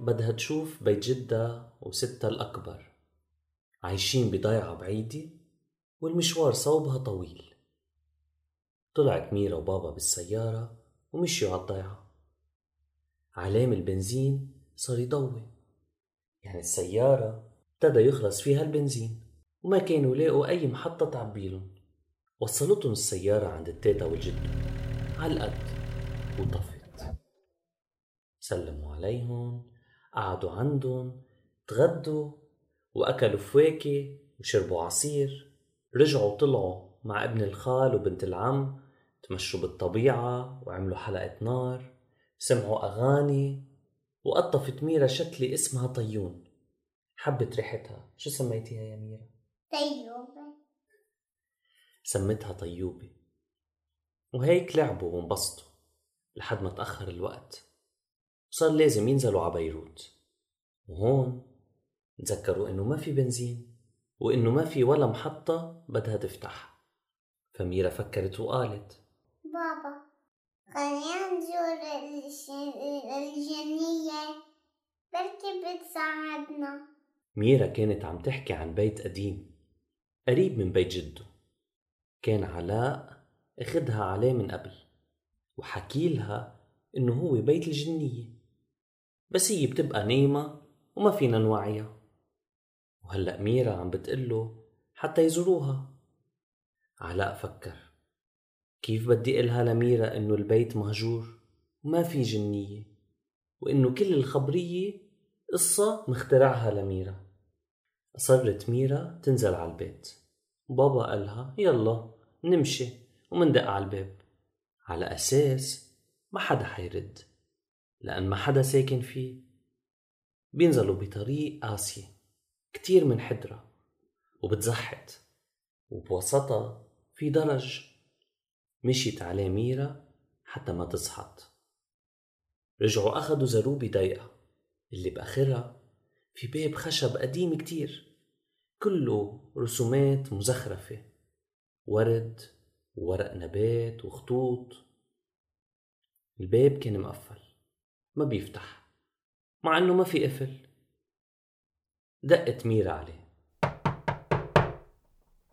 بدها تشوف بيت جدها وستها الأكبر عايشين بضيعة بعيدة والمشوار صوبها طويل. طلعت ميرا وبابا بالسيارة ومشيوا على الضيعة. علام البنزين صار يضوي. يعني السيارة ابتدى يخلص فيها البنزين وما كانوا لاقوا أي محطة تعبيلهم. وصلتهم السيارة عند التيتا والجدو على القد وطفت سلموا عليهم قعدوا عندهم تغدوا وأكلوا فواكه وشربوا عصير. رجعوا طلعوا مع ابن الخال وبنت العم تمشوا بالطبيعة وعملوا حلقة نار سمعوا أغاني وقطفت ميرا شتلة اسمها طيون. حبت ريحتها. شو سميتيها يا ميرا؟ طيوبة. سمتها طيوبة. وهيك لعبوا وانبسطوا لحد ما تأخر الوقت. وصار لازم ينزلوا على بيروت. وهون تذكروا إنه ما في بنزين وإنه ما في ولا محطة بدها تفتح. فميرا فكرت وقالت بابا خلينا نزور الجنية بركي بتساعدنا. ميرا كانت عم تحكي عن بيت قديم قريب من بيت جده. كان علاء اخدها عليه من قبل وحكي لها إنه هو بيت الجنية. بس هي بتبقى نايمة وما فينا نوعيها. وهلأ ميرا عم بتقله حتى يزوروها. علاء فكر كيف بدي قلها لميرا انه البيت مهجور وما في جنية وانه كل الخبرية قصة مخترعها لميرا. أصرت ميرا تنزل على البيت بابا قالها يلا نمشي. ومندق على الباب على أساس ما حدا حيرد. لأن ما حدا ساكن فيه. بينزلوا بطريق قاسية كتير من حدرة وبتزحت وبوسطها في درج. مشيت عليه ميرا حتى ما تزحط رجعوا أخدوا زروبي ضيقة اللي بآخرها في باب خشب قديم كتير. كله رسومات مزخرفة ورد وورق نبات وخطوط. الباب كان مقفل. ما بيفتح مع إنه ما في قفل. دقت ميرا عليه.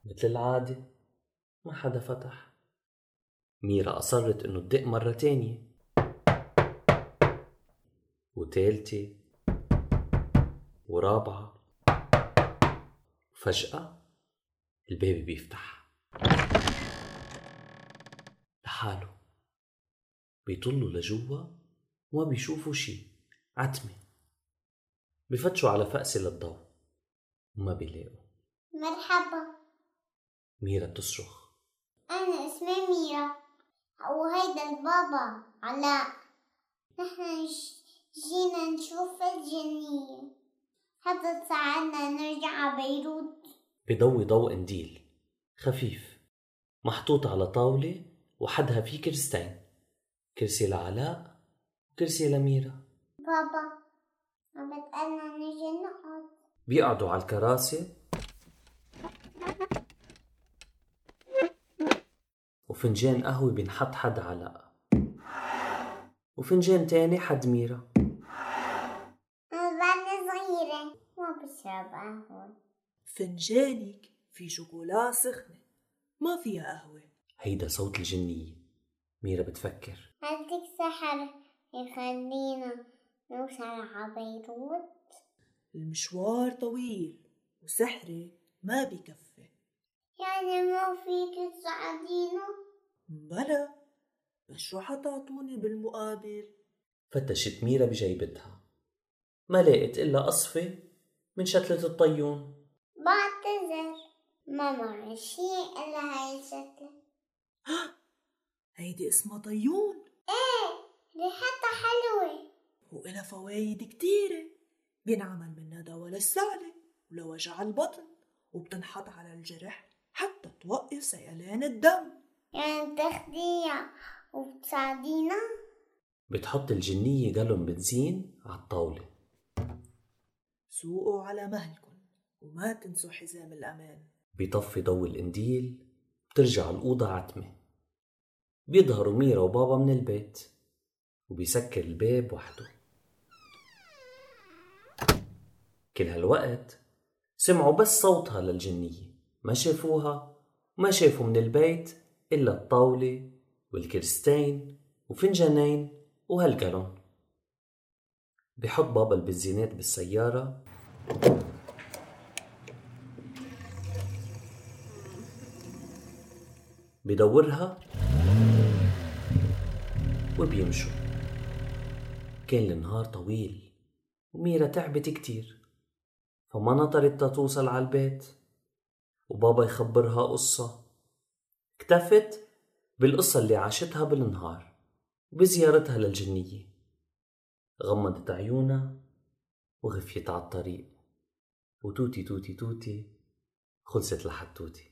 مثل العادة ما حدا فتح. ميرا أصرت إنه تدق مرة تانية. وتالتة ورابعة وفجأة الباب بيفتح. لحاله. بيطلوا لجوا وما بيشوفوا شي عتمة. بفتشوا على فأسة للضوء. وما بيلاقوا. مرحبا. ميرا بتصرخ. أنا اسمي ميرا. وهيدا البابا علاء. نحن جينا نشوف الجنية حتى تساعدنا نرجع على بيروت. بضوي ضوء قنديل خفيف. محطوط على طاولة وحدها في كرستين كرسي لعلاء. وكرسي لميرا بابا عم بتقلنا نيجي نقعد بيقعدوا على الكراسي. وفنجان قهوة بينحط حد علاء وفنجان تاني حد ميرا أنا بعدني صغيرة ما بشرب قهوة. فنجانك في شوكولا سخنة ما فيها قهوة. هيدا صوت الجنية. ميرا بتفكر. عندك سحر. يخلينا نوصل على بيروت المشوار طويل وسحري ما بكفي يعني ما فيك تساعدينا؟ بلا بس شو حتعطوني بالمقابل؟ فتشت ميرا بجيبتها. ما لقت إلا قصفة من شتلة الطيون. بعتذر ما معي شي إلا هاي الشكلة هيدي اسمها طيون؟ ريحتها حلوة. وإلها فوايد كتيرة. بينعمل منها دواء للسعلة ولوجع البطن وبتنحط على الجرح حتى توقف سيلان الدم. يعني تاخديها وبتساعدينا؟ بتحط الجنية جالون بنزين على الطاولة. سوقوا على مهلكن وما تنسوا حزام الأمان. بيطفي ضوء القنديل بترجع الأوضة عتمة. بيظهروا ميرا وبابا من البيت. وبيسكر الباب وحده. كل هالوقت سمعوا بس صوتها للجنية. ما شافوها وما شافوا من البيت إلا الطاولة والكرستين وفنجانين وهالقلم بحط بابا البنزينات بالسيارة. بدورها وبيمشوا. كان النهار طويل وميرا تعبت كتير. فما نطرت تتوصل على البيت وبابا يخبرها قصة. اكتفت بالقصة اللي عاشتها بالنهار وبزيارتها للجنية. غمضت عيونها وغفيت على الطريق. وتوتي توتي توتي خلصت لحد توتي.